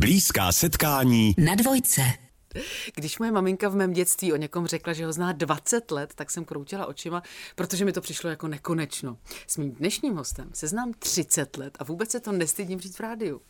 Blízká setkání na dvojce. Když moje maminka v mém dětství o někom řekla, že ho zná 20 let, tak jsem kroutila očima, protože mi to přišlo jako nekonečno. S mým dnešním hostem se znám 30 let a vůbec se to nestydím říct v rádiu.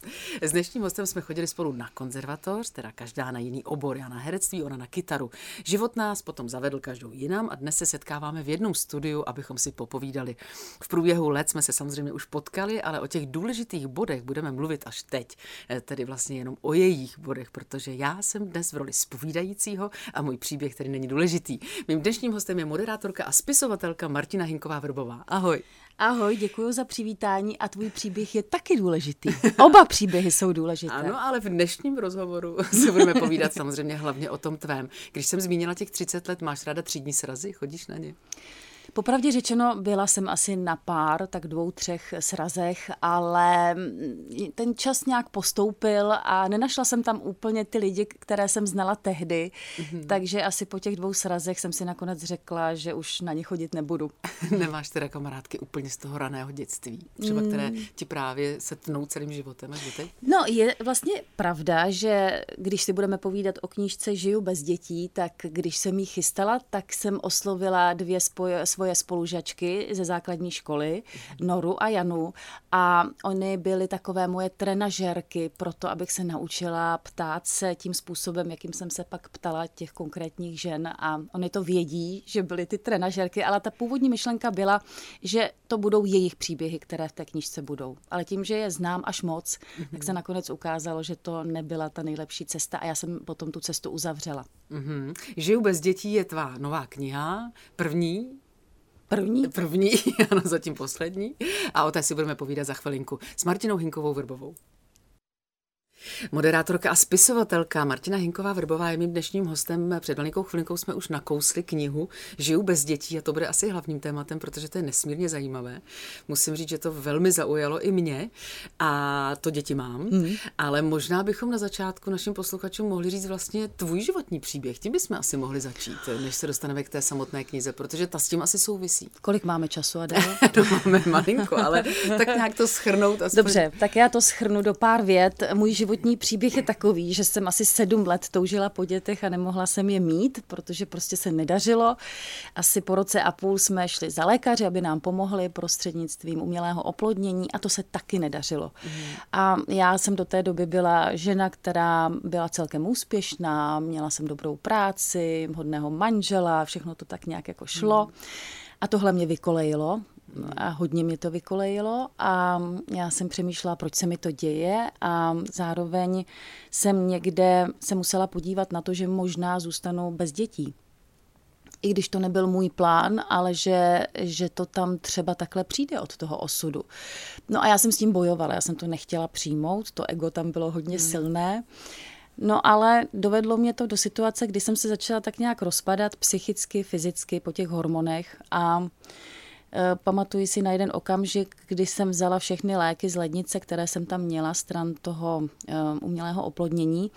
S dnešním hostem jsme chodili spolu na konzervatoř, teda každá na jiný obor, já na herectví, ona na kytaru. Život nás potom zavedl každou jinam a dnes se setkáváme v jednom studiu, abychom si popovídali. V průběhu let jsme se samozřejmě už potkali, ale o těch důležitých bodech budeme mluvit až teď, eh, tedy vlastně jenom o jejich bodech, protože já jsem dnes v roli roli spovídajícího a můj příběh který není důležitý. Mým dnešním hostem je moderátorka a spisovatelka Martina Hinková Vrbová. Ahoj. Ahoj, děkuji za přivítání a tvůj příběh je taky důležitý. Oba příběhy jsou důležité. Ano, ale v dnešním rozhovoru se budeme povídat samozřejmě hlavně o tom tvém. Když jsem zmínila těch 30 let, máš ráda třídní srazy, chodíš na ně? Popravdě řečeno, byla jsem asi na pár, tak dvou, třech srazech, ale ten čas nějak postoupil a nenašla jsem tam úplně ty lidi, které jsem znala tehdy, mm-hmm. takže asi po těch dvou srazech jsem si nakonec řekla, že už na ně chodit nebudu. Nemáš teda kamarádky úplně z toho raného dětství, třeba které mm. ti právě se tnou celým životem až teď? No, je vlastně pravda, že když si budeme povídat o knížce Žiju bez dětí, tak když jsem ji chystala, tak jsem oslovila dvě spoje, svoje spolužačky ze základní školy, Noru a Janu, a oni byly takové moje trenažerky pro to, abych se naučila ptát se tím způsobem, jakým jsem se pak ptala těch konkrétních žen a oni to vědí, že byly ty trenažerky, ale ta původní myšlenka byla, že to budou jejich příběhy, které v té knižce budou. Ale tím, že je znám až moc, mm-hmm. tak se nakonec ukázalo, že to nebyla ta nejlepší cesta a já jsem potom tu cestu uzavřela. Mm-hmm. Žiju bez dětí je tvá nová kniha, první První? První, ano, zatím poslední. A o té si budeme povídat za chvilinku s Martinou Hinkovou Vrbovou. Moderátorka a spisovatelka Martina Hinková Vrbová je mým dnešním hostem. Před velikou chvilinkou jsme už nakousli knihu Žiju bez dětí a to bude asi hlavním tématem, protože to je nesmírně zajímavé. Musím říct, že to velmi zaujalo i mě a to děti mám, mm. ale možná bychom na začátku našim posluchačům mohli říct vlastně tvůj životní příběh. Tím bychom asi mohli začít, než se dostaneme k té samotné knize, protože ta s tím asi souvisí. Kolik máme času, Adel? no, máme malinko, ale tak nějak to schrnout. Aspoň... Dobře, tak já to schrnu do pár vět. Můj život životní příběh je takový, že jsem asi sedm let toužila po dětech a nemohla jsem je mít, protože prostě se nedařilo. Asi po roce a půl jsme šli za lékaři, aby nám pomohli prostřednictvím umělého oplodnění a to se taky nedařilo. Mm. A já jsem do té doby byla žena, která byla celkem úspěšná, měla jsem dobrou práci, hodného manžela, všechno to tak nějak jako šlo. Mm. A tohle mě vykolejilo a hodně mě to vykolejilo a já jsem přemýšlela, proč se mi to děje a zároveň jsem někde se musela podívat na to, že možná zůstanu bez dětí. I když to nebyl můj plán, ale že, že to tam třeba takhle přijde od toho osudu. No a já jsem s tím bojovala, já jsem to nechtěla přijmout, to ego tam bylo hodně hmm. silné. No ale dovedlo mě to do situace, kdy jsem se začala tak nějak rozpadat psychicky, fyzicky po těch hormonech a pamatuji si na jeden okamžik, kdy jsem vzala všechny léky z lednice, které jsem tam měla stran toho eh, umělého oplodnění.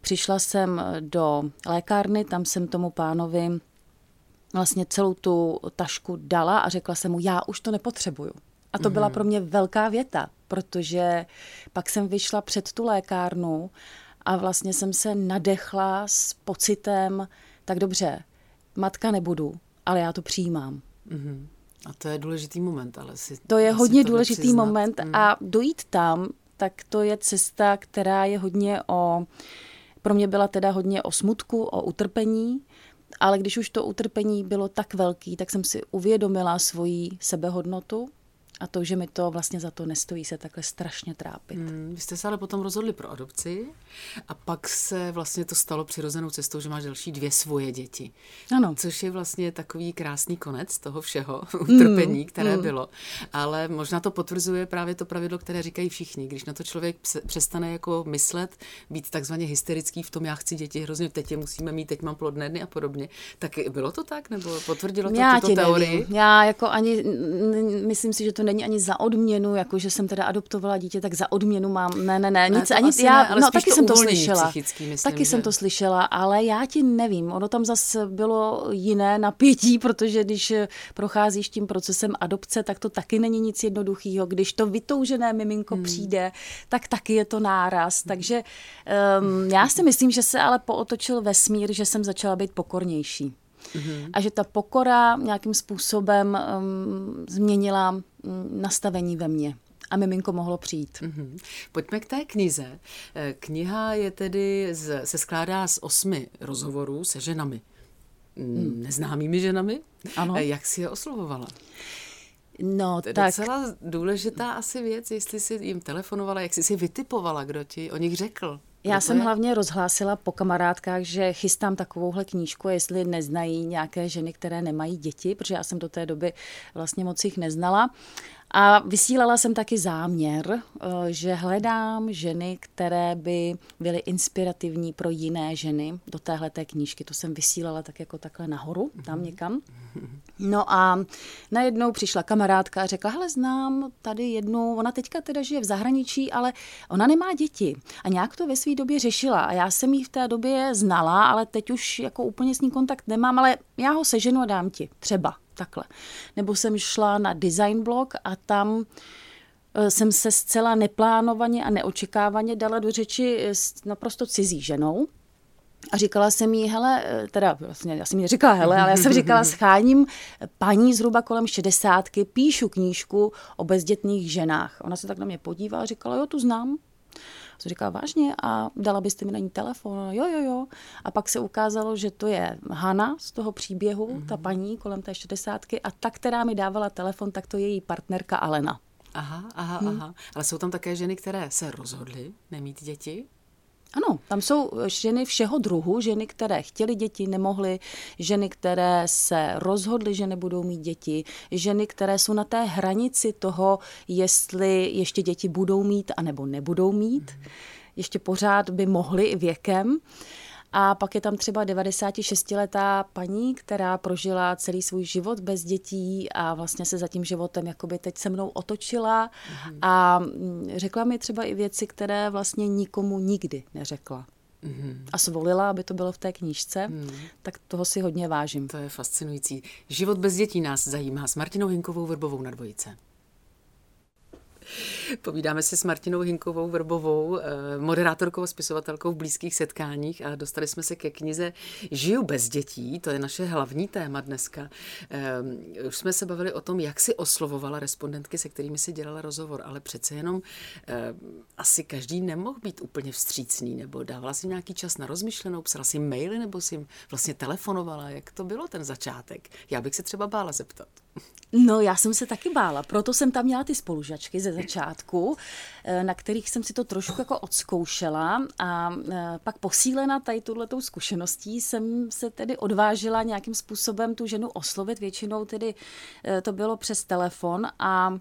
Přišla jsem do lékárny, tam jsem tomu pánovi vlastně celou tu tašku dala a řekla jsem mu, já už to nepotřebuju. A to mm-hmm. byla mhm. pro mě velká věta, protože pak jsem vyšla před tu lékárnu a vlastně jsem se nadechla s pocitem, tak dobře, matka nebudu, ale já to přijímám. Mm-hmm. A to je důležitý moment, ale si... To je hodně to důležitý moment mm. a dojít tam, tak to je cesta, která je hodně o... Pro mě byla teda hodně o smutku, o utrpení, ale když už to utrpení bylo tak velký, tak jsem si uvědomila svoji sebehodnotu a to, že mi to vlastně za to nestojí se takhle strašně trápit. Hmm, vy jste se ale potom rozhodli pro adopci a pak se vlastně to stalo přirozenou cestou, že máš další dvě svoje děti. Ano. Což je vlastně takový krásný konec toho všeho utrpení, hmm, které hmm. bylo. Ale možná to potvrzuje právě to pravidlo, které říkají všichni. Když na to člověk přestane jako myslet, být takzvaně hysterický v tom, já chci děti hrozně, teď je musíme mít, teď mám plodné dny a podobně. Tak bylo to tak? Nebo potvrdilo to já tuto teorii? Nevím. Já jako ani myslím si, že to není ani za odměnu, jako že jsem teda adoptovala dítě, tak za odměnu mám, ne, ne, ne, nic, to ani, já, ne, ale no taky to jsem to slyšela, myslím, taky že- jsem to slyšela, ale já ti nevím, ono tam zase bylo jiné napětí, protože když procházíš tím procesem adopce, tak to taky není nic jednoduchého, když to vytoužené miminko Hmm. přijde, tak taky je to náraz, takže um, já si myslím, že se ale pootočil vesmír, že jsem začala být pokornější. Mhm. A že ta pokora nějakým způsobem um, změnila um, nastavení ve mně. A miminko mohlo přijít. Mhm. Pojďme k té knize. Eh, Kniha je tedy, z, se skládá z osmi rozhovorů se ženami. Hmm. Neznámými ženami? Ano. Eh, Jak si je oslovovala? No, To je tak docela důležitá asi věc, jestli jsi jim telefonovala, jak jsi si vytipovala, kdo ti o nich řekl. Já to jsem je? hlavně rozhlásila po kamarádkách, že chystám takovouhle knížku, jestli neznají nějaké ženy, které nemají děti, protože já jsem do té doby vlastně moc jich neznala. A vysílala jsem taky záměr, eh, že hledám ženy, které by byly inspirativní pro jiné ženy do téhle té knížky. To jsem vysílala tak jako takhle nahoru, tam někam. No a najednou přišla kamarádka a řekla, hele, znám tady jednu, ona teďka teda žije v zahraničí, ale ona nemá děti. A nějak to ve své době řešila. A já jsem ji v té době znala, ale teď už jako úplně s ní kontakt nemám, ale já ho seženu a dám ti. Třeba takhle. Nebo jsem šla na design blog a tam eh, jsem se zcela neplánovaně a neočekávaně dala do řeči s naprosto cizí ženou. A říkala jsem jí, hele, eh, teda vlastně, já jsem jí neříkala hele, ale já jsem říkala, scháním paní zhruba kolem šedesátky, píšu knížku o bezdětných ženách. Ona se tak na mě podívala a říkala, jo, tu znám. Jsem říkala, vážně? A dala byste mi na ní telefon? Jo, jo, jo. A pak se ukázalo, že to je Hana z toho příběhu, mm-hmm. ta paní kolem té šedesátky a ta, která mi dávala telefon, tak to je její partnerka Alena. Aha, aha, Hmm. aha. Ale jsou tam také ženy, které se rozhodly nemít děti? Ano, tam jsou ženy všeho druhu, ženy, které chtěly děti, nemohly, ženy, které se rozhodly, že nebudou mít děti, ženy, které jsou na té hranici toho, jestli ještě děti budou mít anebo nebudou mít. Ještě pořád by mohly věkem. A pak je tam třeba 96-letá paní, která prožila celý svůj život bez dětí a vlastně se za tím životem jakoby teď se mnou otočila a mm, řekla mi třeba i věci, které vlastně nikomu nikdy neřekla. A svolila, aby to bylo v té knížce, tak toho si hodně vážím. To je fascinující. Život bez dětí nás zajímá s Martinou Hinkovou Vrbovou na dvojice. Povídáme si s Martinou Hinkovou Vrbovou, eh, moderátorkou a spisovatelkou v blízkých setkáních a dostali jsme se ke knize Žiju bez dětí, to je naše hlavní téma dneska. Eh, Už jsme se bavili o tom, jak si oslovovala respondentky, se kterými si dělala rozhovor, ale přece jenom eh, asi každý nemohl být úplně vstřícný, nebo dávala si nějaký čas na rozmyšlenou, psala si maily, nebo si vlastně telefonovala, jak to bylo ten začátek. Já bych se třeba bála zeptat. No, já jsem se taky bála, proto jsem tam měla ty spolužačky ze začátku, eh, na kterých jsem si to trošku jako odzkoušela a eh, pak posílena tady tuhletou zkušeností jsem se tedy odvážila nějakým způsobem tu ženu oslovit, většinou tedy eh, to bylo přes telefon a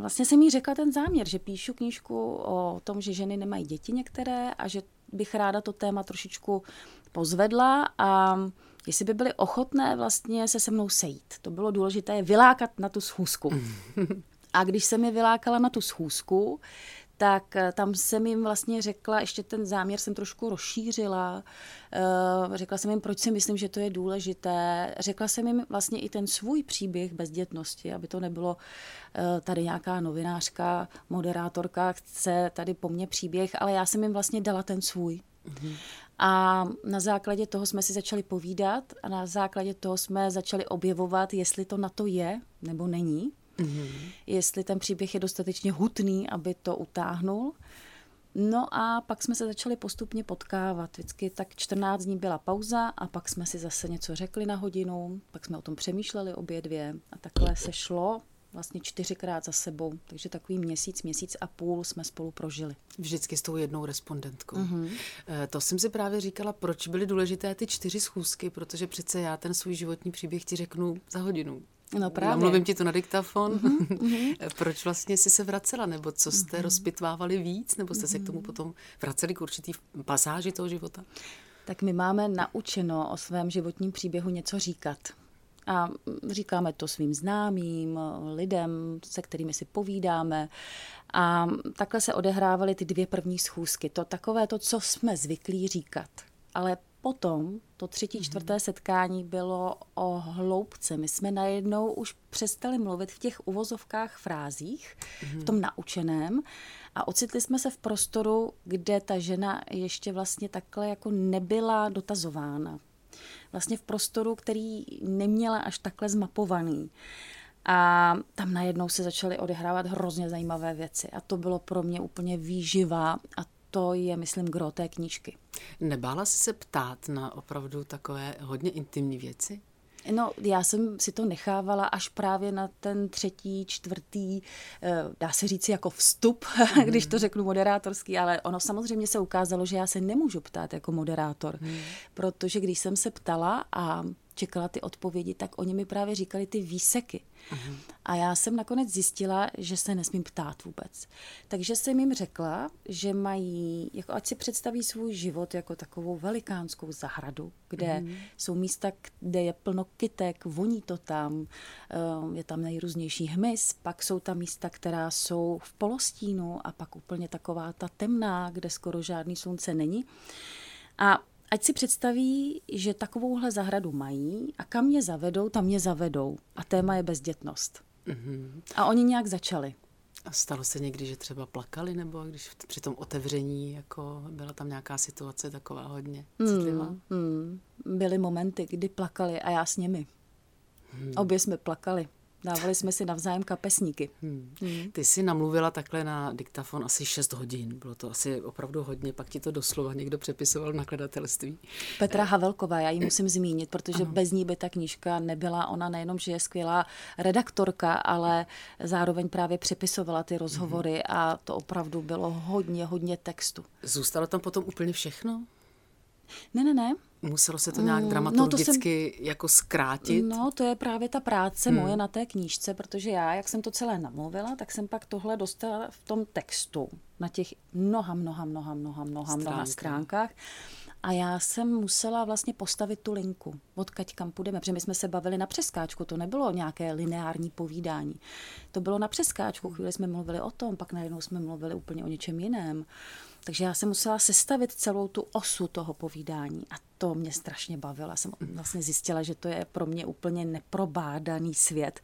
Vlastně jsem jí řekla ten záměr, že píšu knížku o tom, že ženy nemají děti některé a že bych ráda to téma trošičku pozvedla a jestli by byly ochotné vlastně se se mnou sejít. To bylo důležité vylákat na tu schůzku. A když jsem je vylákala na tu schůzku, tak eh, tam jsem jim vlastně řekla, ještě ten záměr jsem trošku rozšířila, eh, řekla jsem jim, proč si myslím, že to je důležité. Řekla jsem jim vlastně i ten svůj příběh bezdětnosti, aby to nebylo eh, tady nějaká novinářka, moderátorka, chce tady po mně příběh, ale já jsem jim vlastně dala ten svůj. A na základě toho jsme si začali povídat a na základě toho jsme začali objevovat, jestli to na to je nebo není. Mm-hmm. Jestli ten příběh je dostatečně hutný, aby to utáhnul. No a pak jsme se začali postupně potkávat. Vždycky tak 14 dní byla pauza a pak jsme si zase něco řekli na hodinu, pak jsme o tom přemýšleli obě dvě a takhle se šlo vlastně čtyřikrát za sebou. Takže takový měsíc, měsíc a půl jsme spolu prožili. Vždycky s tou jednou respondentkou. Mm-hmm. To jsem si právě říkala, proč byly důležité ty čtyři schůzky, protože přece já ten svůj životní příběh ti řeknu za hodinu. No právě. Mluvím ti to na diktafon. Mm-hmm. Proč vlastně jsi se vracela? Nebo co jste mm-hmm. rozpitvávali víc? Nebo jste mm-hmm. se k tomu potom vraceli k určitý pasáži toho života? Tak my máme naučeno o svém životním příběhu něco říkat. A říkáme to svým známým, lidem, se kterými si povídáme. A takhle se odehrávaly ty dvě první schůzky. To takové to, co jsme zvyklí říkat. Ale potom to třetí, mm-hmm. čtvrté setkání bylo o hloubce. My jsme najednou už přestali mluvit v těch uvozovkách frázích, mm-hmm. v mhm. tom naučeném a ocitli jsme se v prostoru, kde ta žena ještě vlastně takhle jako nebyla dotazována. Vlastně v prostoru, který neměla až takhle zmapovaný. A tam najednou se začaly odehrávat hrozně zajímavé věci. A to bylo pro mě úplně výživa a to je, myslím, gro té knížky. Nebála jsi se ptát na opravdu takové hodně intimní věci? No, já jsem si to nechávala až právě na ten třetí, čtvrtý, eh, dá se říct jako vstup, mm. když to řeknu moderátorský, ale ono samozřejmě se ukázalo, že já se nemůžu ptát jako moderátor, mm. protože když jsem se ptala a čekala ty odpovědi, tak oni mi právě říkali ty výseky. Uh-huh. A já jsem nakonec zjistila, že se nesmím ptát vůbec. Takže jsem jim řekla, že mají, jako ať si představí svůj život jako takovou velikánskou zahradu, kde uh-huh. jsou místa, kde je plno kytek, voní to tam, eh, je tam nejrůznější hmyz, pak jsou tam místa, která jsou v polostínu a pak úplně taková ta temná, kde skoro žádný slunce není. A ať si představí, že takovouhle zahradu mají a kam mě zavedou, tam mě zavedou. A téma je bezdětnost. Mm-hmm. A oni nějak začali. A stalo se někdy, že třeba plakali, nebo když při tom otevření jako byla tam nějaká situace taková hodně citlivá? Mm, mm. Byly momenty, kdy plakali a já s nimi. Hmm. Obě jsme plakali. Dávali jsme si navzájem kapesníky. Hmm. Hmm. Ty jsi namluvila takhle na diktafon asi 6 hodin. Bylo to asi opravdu hodně, pak ti to doslova někdo přepisoval v nakladatelství. Petra Havelková, já ji musím zmínit, protože ano. bez ní by ta knížka nebyla. Ona nejenom, že je skvělá redaktorka, ale zároveň právě přepisovala ty rozhovory hmm. a to opravdu bylo hodně, hodně textu. Zůstalo tam potom úplně všechno? Ne, ne, ne. Muselo se to nějak dramaturgicky no to jsem, jako zkrátit? No, to je právě ta práce hmm. moje na té knížce, protože já, jak jsem to celé namluvila, tak jsem pak tohle dostala v tom textu na těch mnoha, mnoha, mnoha, mnoha, mnoha, mnoha stránkách. A já jsem musela vlastně postavit tu linku, odkaď kam půjdeme, protože my jsme se bavili na přeskáčku, to nebylo nějaké lineární povídání. To bylo na přeskáčku, chvíli jsme mluvili o tom, pak najednou jsme mluvili úplně o něčem jiném. Takže já jsem musela sestavit celou tu osu toho povídání a to mě strašně bavilo. Já jsem vlastně zjistila, že to je pro mě úplně neprobádaný svět,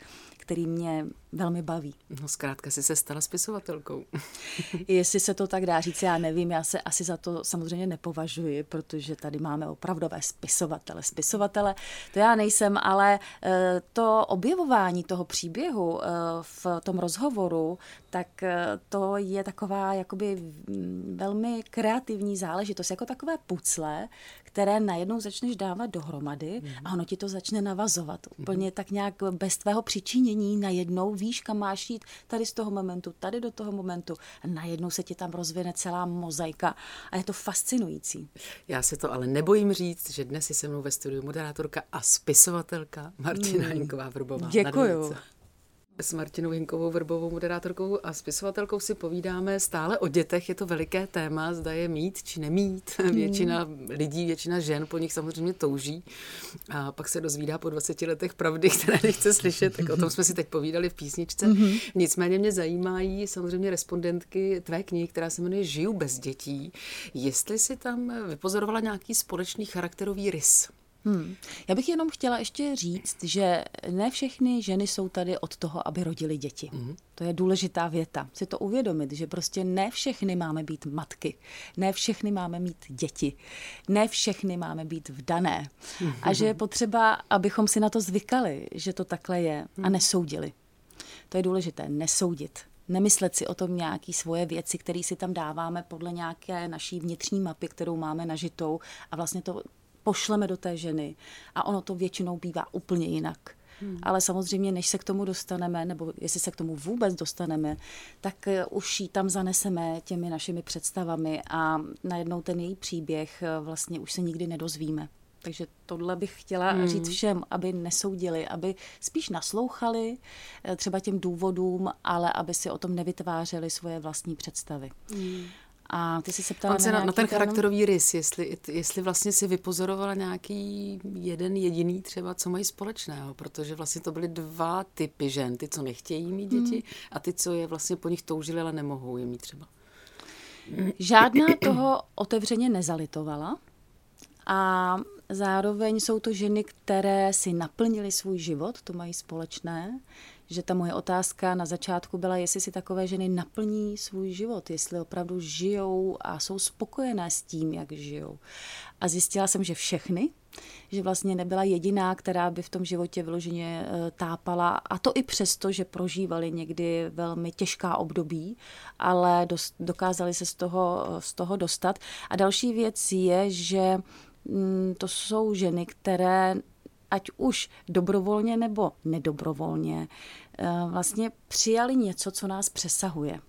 který mě velmi baví. No zkrátka si se stala spisovatelkou. Jestli se to tak dá říct, já nevím, já se asi za to samozřejmě nepovažuji, protože tady máme opravdové spisovatele. Spisovatele, to já nejsem, ale eh, to objevování toho příběhu eh, v tom rozhovoru, tak eh, to je taková jakoby mm, velmi kreativní záležitost, jako takové pucle, které najednou začneš dávat dohromady mm. a ono ti to začne navazovat. Mm. Úplně tak nějak bez tvého přičinění najednou víš, kam máš jít, tady z toho momentu, tady do toho momentu a najednou se ti tam rozvine celá mozaika a je to fascinující. Já se to ale nebojím říct, že dnes je se mnou ve studiu moderátorka a spisovatelka Martina mm. Hinková-Vrbová. Děkuju. S Martinou Hinkovou, Vrbovou, moderátorkou a spisovatelkou si povídáme stále o dětech. Je to veliké téma, zda je mít či nemít. Hmm. Většina lidí, většina žen po nich samozřejmě touží. A pak se dozvídá po 20 letech pravdy, které nechce slyšet. Tak o tom jsme si teď povídali v písničce. Mm-hmm. Nicméně mě zajímají samozřejmě respondentky tvé knihy, která se jmenuje Žiju bez dětí. Jestli si tam vypozorovala nějaký společný charakterový rys. Hmm. Já bych jenom chtěla ještě říct, že ne všechny ženy jsou tady od toho, aby rodili děti. Hmm. To je důležitá věta. Si to uvědomit, že prostě ne všechny máme být matky, ne všechny máme mít děti, ne všechny máme být vdané. Hmm. A že je potřeba, abychom si na to zvykali, že to takhle je a hmm. nesoudili. To je důležité, nesoudit nemyslet si o tom nějaký svoje věci, které si tam dáváme podle nějaké naší vnitřní mapy, kterou máme nažitou a vlastně to pošleme do té ženy a ono to většinou bývá úplně jinak. Hmm. Ale samozřejmě, než se k tomu dostaneme, nebo jestli se k tomu vůbec dostaneme, tak eh, už ji tam zaneseme těmi našimi představami a najednou ten její příběh eh, vlastně už se nikdy nedozvíme. Takže tohle bych chtěla hmm. říct všem, aby nesoudili, aby spíš naslouchali eh, třeba těm důvodům, ale aby si o tom nevytvářeli svoje vlastní představy. Hmm. A ty jsi se ptala On se na, na, na ten ten charakterový rys, jestli, jestli vlastně si vypozorovala nějaký jeden jediný třeba, co mají společného, protože vlastně to byly dva typy žen, ty, co nechtějí mít děti hmm. a ty, co je vlastně po nich toužili, ale nemohou je mít třeba. Žádná toho otevřeně nezalitovala a zároveň jsou to ženy, které si naplnily svůj život, to mají společné, že ta moje otázka na začátku byla, jestli si takové ženy naplní svůj život, jestli opravdu žijou a jsou spokojené s tím, jak žijou. A zjistila jsem, že všechny, že vlastně nebyla jediná, která by v tom životě vyloženě eh, tápala a to i přesto, že prožívali někdy velmi těžká období, ale dokázali se z toho, z toho dostat. A další věc je, že mm, to jsou ženy, které ať už dobrovolně nebo nedobrovolně, eh, vlastně přijali něco, co nás přesahuje.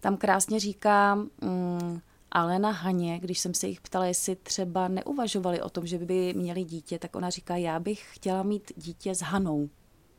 Tam krásně říká mm, Alena Haně, když jsem se jich ptala, jestli třeba neuvažovali o tom, že by měli dítě, tak ona říká, já bych chtěla mít dítě s Hanou,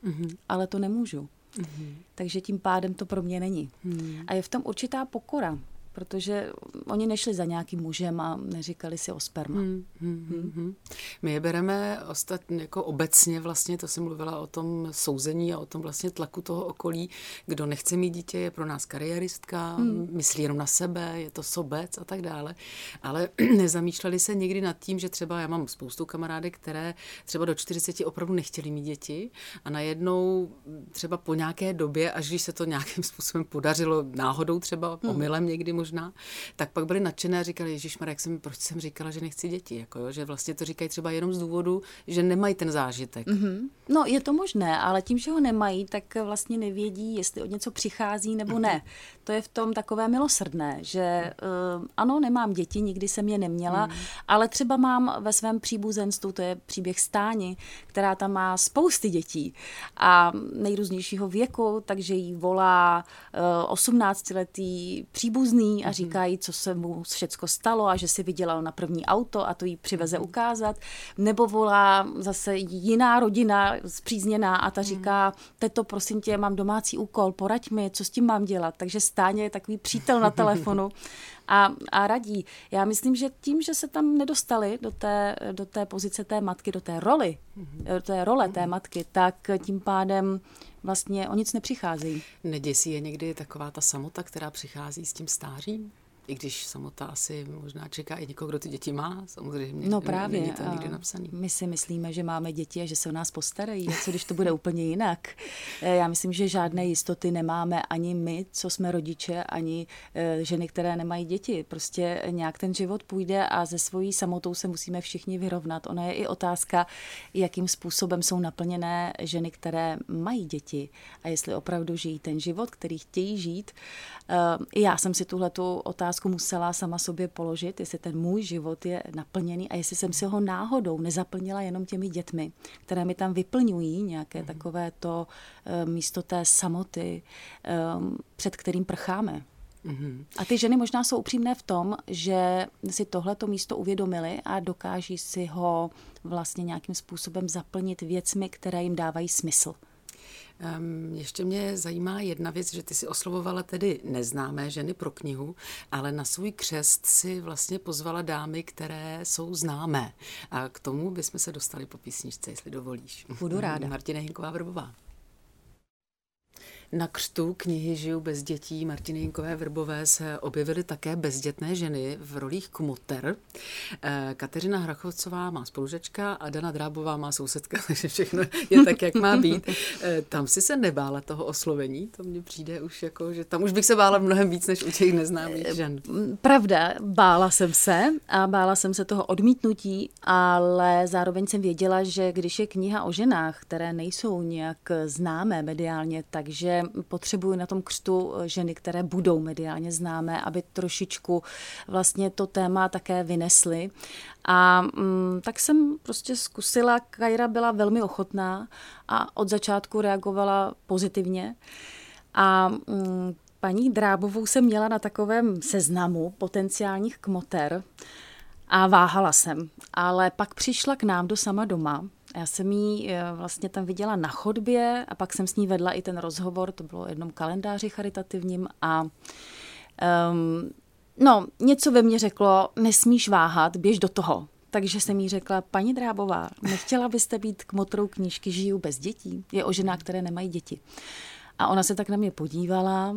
mm-hmm. ale to nemůžu. Mm-hmm. Takže tím pádem to pro mě není. Mm. A je v tom určitá pokora, protože oni nešli za nějakým mužem a neříkali si o sperma. Hmm, hmm, hmm. Hmm. My je bereme ostatně jako obecně vlastně, to jsem mluvila o tom souzení a o tom vlastně tlaku toho okolí, kdo nechce mít dítě, je pro nás kariéristka, hmm. myslí jenom na sebe, je to sobec a tak dále, ale nezamýšleli se někdy nad tím, že třeba já mám spoustu kamarádek, které třeba do 40 opravdu nechtěli mít děti a najednou třeba po nějaké době, až když se to nějakým způsobem podařilo náhodou třeba hmm. omylem někdy možná, tak pak byli nadšené a říkali, Ježíš jak jsem, proč jsem říkala, že nechci děti, jako jo, že vlastně to říkají třeba jenom z důvodu, že nemají ten zážitek. Mm-hmm. No, je to možné, ale tím, že ho nemají, tak vlastně nevědí, jestli od něco přichází nebo ne. To je v tom takové milosrdné, že uh, ano, nemám děti, nikdy jsem je neměla, mm. ale třeba mám ve svém příbuzenstvu, to je příběh Stáni, která tam má spousty dětí a nejrůznějšího věku, takže jí volá uh, 18-letý příbuzný a mhm. říkají, co se mu všecko stalo a že si vydělal na první auto a to jí přiveze mhm. ukázat. Nebo volá zase jiná rodina zpřízněná a ta mhm. říká, teto, prosím tě, mám domácí úkol, poraď mi, co s tím mám dělat. Takže Stáně je takový přítel na telefonu a, a radí. Já myslím, že tím, že se tam nedostali do té, do té pozice té matky, do té roli, do té role té matky, tak tím pádem vlastně o nic nepřicházejí. Neděsí je někdy taková ta samota, která přichází s tím stářím? I když samota asi možná čeká i někoho, kdo ty děti má, samozřejmě. No právě. Není to nikdy napsaný. My si myslíme, že máme děti a že se o nás postarají. A co když to bude úplně jinak? Eh, já myslím, že žádné jistoty nemáme ani my, co jsme rodiče, ani eh, ženy, které nemají děti. Prostě nějak ten život půjde a ze svojí samotou se musíme všichni vyrovnat. Ona je i otázka, jakým způsobem jsou naplněné ženy, které mají děti a jestli opravdu žijí ten život, který chtějí žít. Eh, já jsem si tuhle otázku otázku musela sama sobě položit, jestli ten můj život je naplněný a jestli jsem si ho náhodou nezaplnila jenom těmi dětmi, které mi tam vyplňují nějaké mm. takové to uh, místo té samoty, um, před kterým prcháme. Mm-hmm. A ty ženy možná jsou upřímné v tom, že si tohleto místo uvědomili a dokáží si ho vlastně nějakým způsobem zaplnit věcmi, které jim dávají smysl. Um, ještě mě zajímá jedna věc, že ty si oslovovala tedy neznámé ženy pro knihu, ale na svůj křest si vlastně pozvala dámy, které jsou známé. A k tomu bychom se dostali po písničce, jestli dovolíš. Budu ráda. Martina Hinková Vrbová. Na křtu knihy Žiju bez dětí Martiny Jinkové Vrbové se objevily také bezdětné ženy v rolích kmoter. Eh, Kateřina Hrachovcová má spolužečka a Dana Drábová má sousedka, takže všechno je tak, jak má být. Eh, tam si se nebála toho oslovení, to mně přijde už jako, že tam už bych se bála mnohem víc, než u těch neznámých eh, žen. Pravda, bála jsem se a bála jsem se toho odmítnutí, ale zároveň jsem věděla, že když je kniha o ženách, které nejsou nějak známé mediálně, takže potřebuju na tom křtu eh, ženy, které budou mediálně známé, aby trošičku vlastně to téma také vynesly. A mm, tak jsem prostě zkusila, Kajra byla velmi ochotná a od začátku reagovala pozitivně. A mm, paní Drábovou jsem měla na takovém seznamu potenciálních kmoter a váhala jsem. Ale pak přišla k nám do sama doma já jsem ji eh, vlastně tam viděla na chodbě a pak jsem s ní vedla i ten rozhovor, to bylo jednom kalendáři charitativním a um, No, něco ve mně řeklo, nesmíš váhat, běž do toho. Takže jsem jí řekla, paní Drábová, nechtěla byste být k motorou knížky Žiju bez dětí? Je o ženách, které nemají děti. A ona se tak na mě podívala,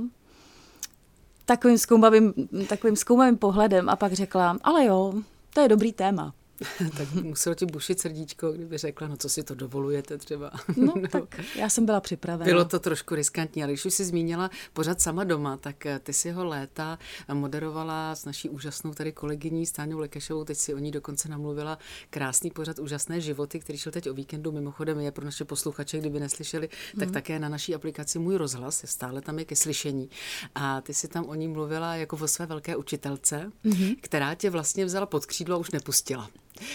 takovým zkoumavým, takovým zkoumavým pohledem a pak řekla, ale jo, to je dobrý téma. tak muselo ti bušit srdíčko, kdyby řekla, no co si to dovolujete třeba. No, tak já jsem byla připravena. Bylo to trošku riskantní, ale když už jsi zmínila pořád sama doma, tak eh, ty si ho léta moderovala s naší úžasnou tady kolegyní Stáňou Lekešovou, teď si o ní dokonce namluvila krásný pořad Úžasné životy, který šel teď o víkendu, mimochodem je pro naše posluchače, kdyby neslyšeli, tak hmm. také na naší aplikaci Můj rozhlas, stále tam je ke slyšení. A ty si tam o ní mluvila jako o své velké učitelce, hmm. která tě vlastně vzala pod křídlo a už nepustila.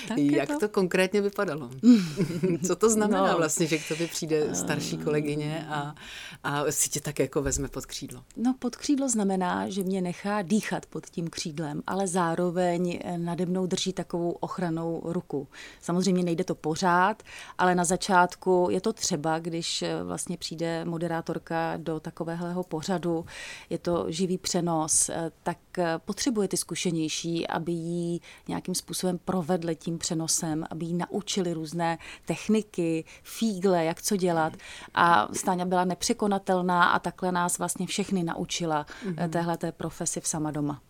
Tak Jak to... to konkrétně vypadalo? Co to znamená no. vlastně, že k tobě přijde starší kolegyně a, a si tě tak jako vezme pod křídlo? No pod křídlo znamená, že mě nechá dýchat pod tím křídlem, ale zároveň nade mnou drží takovou ochranou ruku. Samozřejmě nejde to pořád, ale na začátku je to třeba, když vlastně přijde moderátorka do takového pořadu, je to živý přenos, tak potřebuje ty zkušenější, aby jí nějakým způsobem provedli tím přenosem, aby jí naučili různé techniky, fígle, jak co dělat. A Stáňa byla nepřekonatelná a takhle nás vlastně všechny naučila mm-hmm. téhle té profesi v sama doma.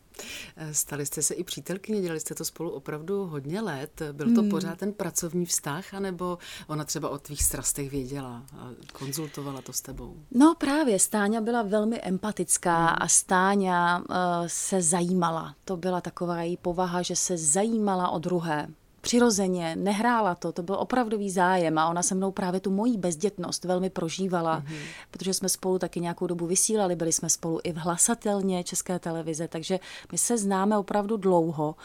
Eh, stali jste se i přítelkyně, dělali jste to spolu opravdu hodně let. Byl to hmm. pořád ten pracovní vztah, anebo ona třeba o tvých strastech věděla a konzultovala to s tebou? No právě, Stáňa byla velmi empatická hmm. a Stáňa uh, se zajímala. To byla taková její povaha, že se zajímala o druhé přirozeně, nehrála to, to byl opravdový zájem a ona se mnou právě tu mojí bezdětnost velmi prožívala, mm-hmm. protože jsme spolu taky nějakou dobu vysílali, byli jsme spolu i v hlasatelně České televize, takže my se známe opravdu dlouho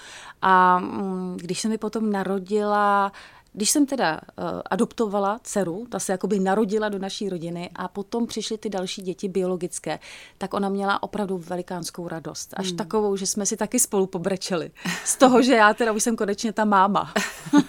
a mm, když se mi potom narodila když jsem teda uh, adoptovala dceru, ta se jakoby narodila do naší rodiny a potom přišly ty další děti biologické, tak ona měla opravdu velikánskou radost. Až hmm. takovou, že jsme si taky spolu pobrečeli. Z toho, že já teda už jsem konečně ta máma.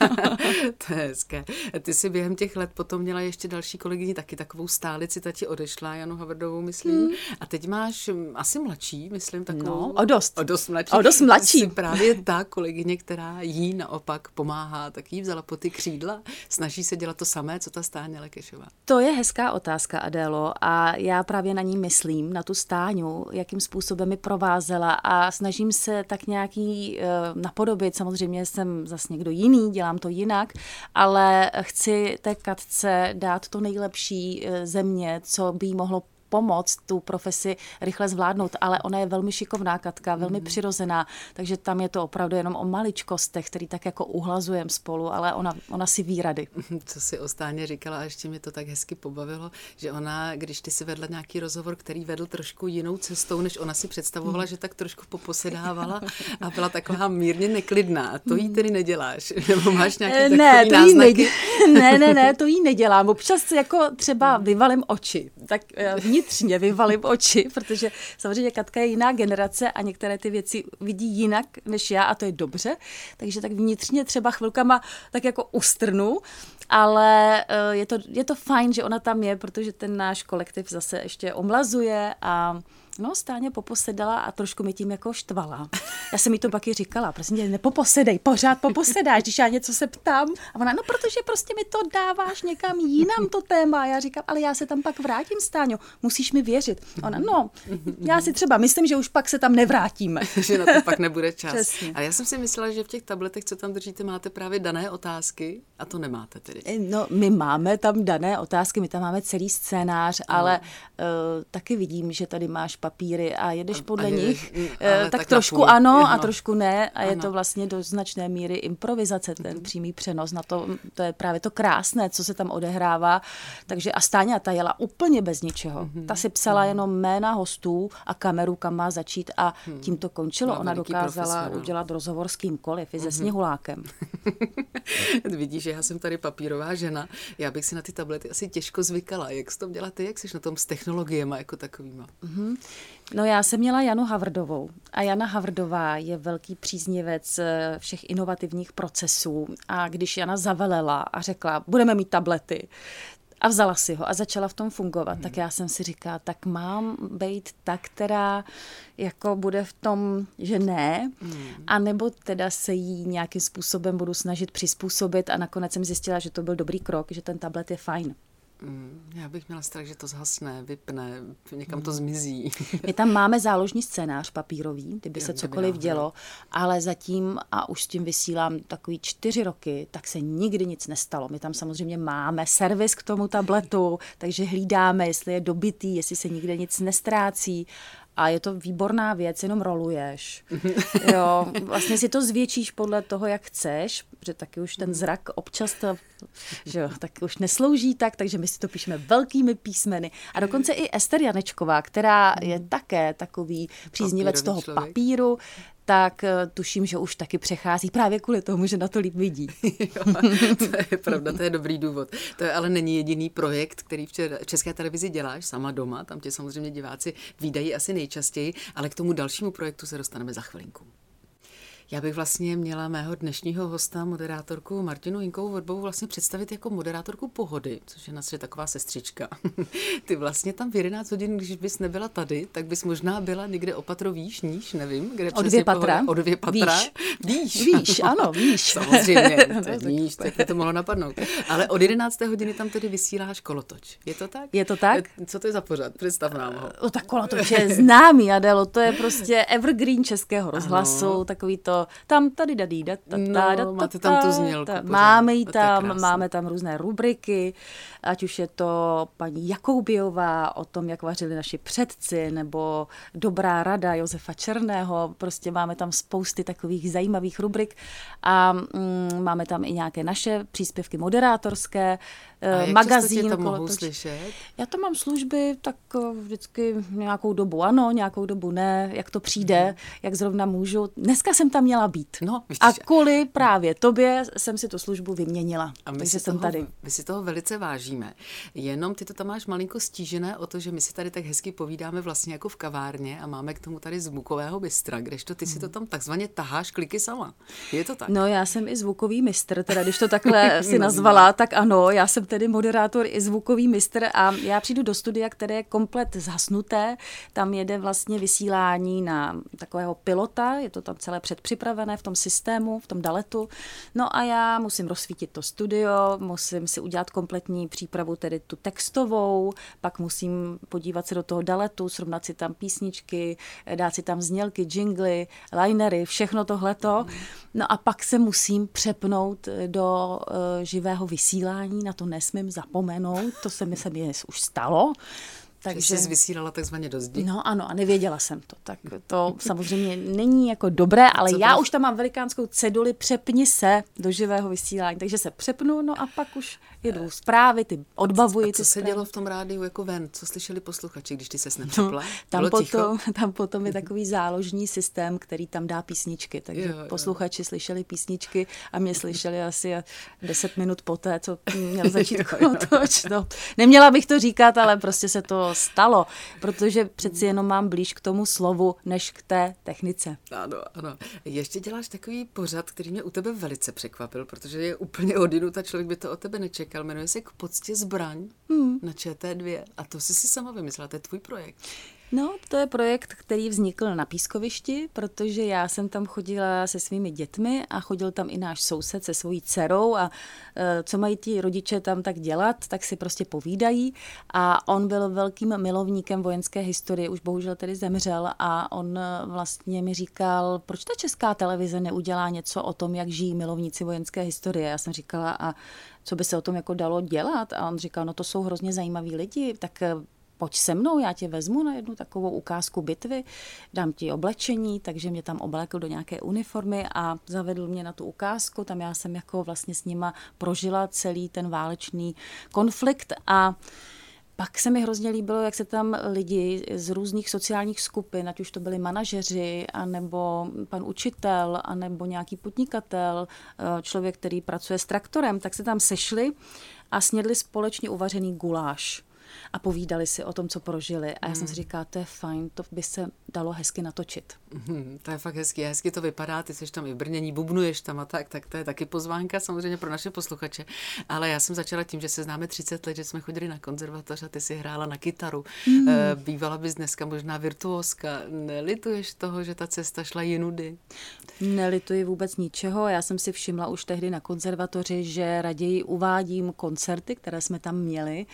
to je hezké. Ty si během těch let potom měla ještě další kolegyni, taky takovou stálici, ta ti odešla, Janu Havrdovou, myslím. Hmm. A teď máš mm, asi mladší, myslím, takovou. No, o dost. O dost mladší. O dost mladší. Jsi právě ta kolegyně, která jí naopak pomáhá, tak jí vzala po ty křídla? Snaží se dělat to samé, co ta Stáně Lekešová? To je hezká otázka, Adélo, a já právě na ní myslím, na tu Stáňu, jakým způsobem mi provázela a snažím se tak nějaký uh, napodobit. Samozřejmě jsem zase někdo jiný, dělám to jinak, ale chci té Katce dát to nejlepší uh, země, co by jí mohlo pomoct tu profesi rychle zvládnout, ale ona je velmi šikovná Katka, velmi mm. přirozená, takže tam je to opravdu jenom o maličkostech, který tak jako uhlazujem spolu, ale ona, ona si ví rady. Co si o Stáně říkala a ještě mi to tak hezky pobavilo, že ona, když ty si vedla nějaký rozhovor, který vedl trošku jinou cestou, než ona si představovala, mm. že tak trošku poposedávala a byla taková mírně neklidná. To jí tedy neděláš? Nebo máš nějaký eh, ne, to jí ne, ne, ne, ne, to jí nedělám. Občas jako třeba vyvalím oči. Tak eh, vnitřně vyvalím oči, protože samozřejmě Katka je jiná generace a některé ty věci vidí jinak než já a to je dobře. Takže tak vnitřně třeba chvilkama tak jako ustrnu, ale eh, je to, je to fajn, že ona tam je, protože ten náš kolektiv zase ještě omlazuje a No, stáně poposedala a trošku mi tím jako štvala. Já jsem jí to pak i říkala, prosím tě, nepoposedej, pořád poposedáš, když já něco se ptám. A ona, no protože prostě mi to dáváš někam jinam to téma. A já říkám, ale já se tam pak vrátím, Stáňo, musíš mi věřit. Ona, no, já si třeba myslím, že už pak se tam nevrátíme. že na to pak nebude čas. Přesně. A já jsem si myslela, že v těch tabletech, co tam držíte, máte právě dané otázky a to nemáte tedy. Eh, no, my máme tam dané otázky, my tam máme celý scénář, no. ale uh, taky vidím, že tady máš papíry a jedeš podle a nich, mm, tak, tak trošku ano ano a trošku ne a ano. je to vlastně do značné míry improvizace, ten mm-hmm. přímý přenos na to, to je právě to krásné, co se tam odehrává. Takže a Stáňa ta jela úplně bez ničeho. Mm-hmm. Ta si psala mm-hmm. jenom jména hostů a kameru, kam má začít a mm. tím to končilo. Ona dokázala udělat rozhovor s kýmkoliv, i se mm-hmm. sněhulákem. Vidíš, že já jsem tady papírová žena, já bych si na ty tablety asi těžko zvykala. Jak jsi to dělat ty, jak jsi na tom s technologiemi jako takovýma? Mm-hmm. No já jsem měla Janu Havrdovou a Jana Havrdová je velký příznivec eh, všech inovativních procesů a když Jana zavelela a řekla, budeme mít tablety, A vzala si ho a začala v tom fungovat. Hmm. Tak já jsem si říkala, tak mám být ta, která jako bude v tom, že ne, hmm. a nebo teda se jí nějakým způsobem budu snažit přizpůsobit a nakonec jsem zjistila, že to byl dobrý krok, že ten tablet je fajn. Mm, já bych měla strach, že to zhasne, vypne, někam to zmizí. My tam máme záložní scénář papírový, kdyby se cokoliv dělo, ale zatím, a už s tím vysílám takový čtyři roky, tak se nikdy nic nestalo. My tam samozřejmě máme servis k tomu tabletu, takže hlídáme, jestli je dobitý, jestli se nikde nic nestrácí a je to výborná věc, jenom roluješ. jo, vlastně si to zvětšíš podle toho, jak chceš, protože taky už ten zrak občas to, že jo, tak už neslouží tak, takže my si to píšeme velkými písmeny. A dokonce i Ester Janečková, která je také takový příznivec toho člověk. papíru, tak eh, tuším, že už taky přechází právě kvůli tomu, že na to líp vidí. jo, to je pravda, to je dobrý důvod. To je ale není jediný projekt, který v České televizi děláš sama doma, tam tě samozřejmě diváci výdají asi nejčastěji, ale k tomu dalšímu projektu se dostaneme za chvilinku. Já bych vlastně měla mého dnešního hosta, moderátorku Martinu Hinkovou Vodbovou, vlastně představit jako moderátorku pohody, což je na taková sestřička. Ty vlastně tam v 11 hodin, když bys nebyla tady, tak bys možná byla někde opatro výš, níž, nevím, kde O dvě patra. O dvě patra. Výš. Výš, výš ano, výš. Samozřejmě, to je níž, tak to mohlo napadnout. Ale od 11. hodiny tam tedy vysíláš kolotoč. Je to tak? Je to tak? Co to je za pořad? Představ nám ho. O, tak kolotoč je známý, Adelo, to je prostě evergreen českého rozhlasu, ano. takový to tam tady dadí, da, ta, ta, da, ta, máte tam tu znělku. Máme ji tam, máme tam různé rubriky, ať už je to paní Jakoubiová o tom, jak vařili naši předci, nebo Dobrá rada Josefa Černého, prostě máme tam spousty takových zajímavých rubrik a mm, máme tam i nějaké naše příspěvky moderátorské, a jak magazín. to mohou slyšet? Já to mám služby, tak eh, vždycky nějakou dobu ano, nějakou dobu ne, jak to přijde, hmm. jak zrovna můžu. Dneska jsem tam měla být. No, a kvůli právě tobě jsem si tu službu vyměnila. A my si, jsem toho, tady. my si toho velice vážíme. Jenom ty to tam máš malinko stížené o to, že my si tady tak hezky povídáme vlastně jako v kavárně a máme k tomu tady zvukového mistra, kdežto ty si to tam takzvaně taháš kliky sama. Je to tak? No já jsem i zvukový mistr, teda když to takhle si nazvala, tak ano, já jsem tedy moderátor i zvukový mistr a já přijdu do studia, které je komplet zhasnuté. Tam jede vlastně vysílání na takového pilota, je to tam celé předpřipravené v tom systému, v tom daletu. No a já musím rozsvítit to studio, musím si udělat kompletní přípravu, tedy tu textovou, pak musím podívat se do toho daletu, srovnat si tam písničky, dát si tam znělky, jingly, linery, všechno tohleto. No a pak se musím přepnout do uh, živého vysílání, na to nesmím zapomenout, to se mi se mi už stalo. Takže jsi vysílala takzvaně do zdi. No ano, a nevěděla jsem to. Tak to samozřejmě není jako dobré, ale já už tam mám velikánskou ceduli přepni se do živého vysílání, takže se přepnu, no a pak už jedu zprávy, ty odbavuji. A co ty se dělo v tom rádiu jako ven? Co slyšeli posluchači, když ty se nepřepla? No, tam, potom, tam potom je takový záložní systém, který tam dá písničky, takže jo, jo. posluchači slyšeli písničky a mě slyšeli asi 10 minut poté, co měl začít kotoč. No, neměla bych to říkat, ale prostě se to stalo, protože přeci jenom mám blíž k tomu slovu, než k té technice. Ano, ano. Ještě děláš takový pořad, který mě u tebe velice překvapil, protože je úplně odinut a člověk by to od tebe nečekal. Jmenuje se K poctě zbraň hmm. na ČT2 a to jsi si sama vymyslela, to je tvůj projekt. No, to je projekt, který vznikl na pískovišti, protože já jsem tam chodila se svými dětmi a chodil tam i náš soused se svojí dcerou a e, co mají ti rodiče tam tak dělat, tak si prostě povídají a on byl velkým milovníkem vojenské historie, už bohužel tedy zemřel a on e, vlastně mi říkal, proč ta česká televize neudělá něco o tom, jak žijí milovníci vojenské historie. Já jsem říkala, a co by se o tom jako dalo dělat? A on říkal, no to jsou hrozně zajímaví lidi, tak e, pojď se mnou, já tě vezmu na jednu takovou ukázku bitvy, dám ti oblečení, takže mě tam oblékl do nějaké uniformy a zavedl mě na tu ukázku, tam já jsem jako vlastně s nima prožila celý ten válečný konflikt a pak se mi hrozně líbilo, jak se tam lidi z různých sociálních skupin, ať už to byli manažeři, anebo pan učitel, anebo nějaký podnikatel, eh, člověk, který pracuje s traktorem, tak se tam sešli a snědli společně uvařený guláš. A povídali si o tom, co prožili. A já jsem si říkala, to je fajn, to by se dalo hezky natočit. Hmm, to je fakt hezky, hezky to vypadá, ty jsi tam i v Brnění, bubnuješ tam a tak, tak to je taky pozvánka samozřejmě pro naše posluchače. Ale já jsem začala tím, že se známe 30 let, že jsme chodili na konzervatoř a ty si hrála na kytaru. Hmm. Bývala bys dneska možná virtuózka. Nelituješ toho, že ta cesta šla jinudy? Nelituji vůbec ničeho. Já jsem si všimla už tehdy na konzervatoři, že raději uvádím koncerty, které jsme tam měli,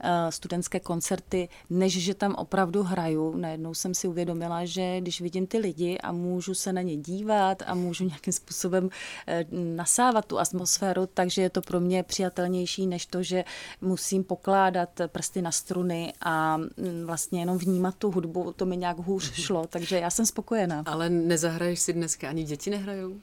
eh, studentské koncerty, než že tam opravdu hraju. Najednou jsem si uvědomila, že když vidím ty lidi a můžu se na ně dívat a můžu nějakým způsobem eh, nasávat tu atmosféru, takže je to pro mě přijatelnější, než to, že musím pokládat prsty na struny a mm, vlastně jenom vnímat tu hudbu. To mi nějak hůř šlo, takže já jsem spokojená. Ale nezahraješ si dneska ani děti nehrajou?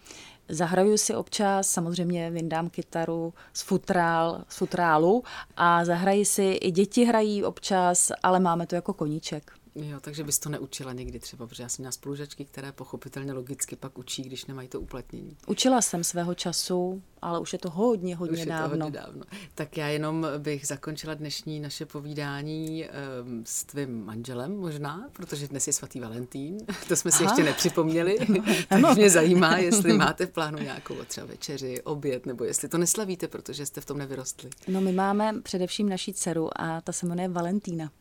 Zahraju si občas, samozřejmě vyndám kytaru z, futrál, z futrálu a zahraji si, i děti hrají občas, ale máme to jako koníček. Jo, takže bys to neučila někdy třeba, protože já jsem měla spolužačky, které pochopitelně logicky pak učí, když nemají to uplatnění. Učila jsem svého času, ale už je to hodně, hodně už dávno. Je to hodně dávno. Tak já jenom bych zakončila dnešní naše povídání um, s tvým manželem možná, protože dnes je svatý Valentín, to jsme si Aha. ještě nepřipomněli, tak mě zajímá, jestli máte v plánu nějakou třeba večeři, oběd, nebo jestli to neslavíte, protože jste v tom nevyrostli. No my máme především naší dceru a ta se jmenuje Valentína.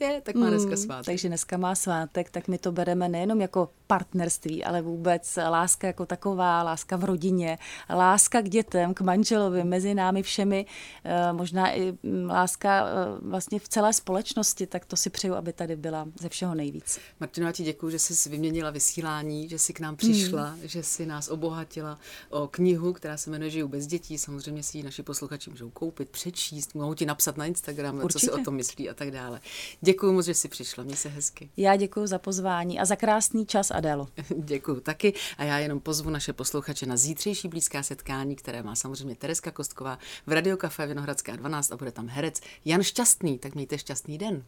Je, tak má dneska hmm, svátek. Hmm, takže dneska má svátek, tak my to bereme nejenom jako partnerství, ale vůbec láska jako taková, láska v rodině, láska k dětem, k manželovi, mezi námi všemi, eh, možná i mm, láska eh, vlastně v celé společnosti, tak to si přeju, aby tady byla ze všeho nejvíc. Martino, já ti děkuji, že jsi vyměnila vysílání, že jsi k nám přišla, hmm. že jsi nás obohatila o knihu, která se jmenuje Žiju bez dětí. Samozřejmě si ji naši posluchači můžou koupit, přečíst, mohou ti napsat na Instagram, Určitě. co si o tom myslí a tak dále. Děkuji moc, že jsi přišla, měj se hezky. Já děkuji za pozvání a za krásný čas, Adélo. děkuji taky a já jenom pozvu naše posluchače na zítřejší blízká setkání, které má samozřejmě Tereska Kostková v Radiokafe Vinohradská 12 a bude tam herec Jan Šťastný, tak mějte šťastný den.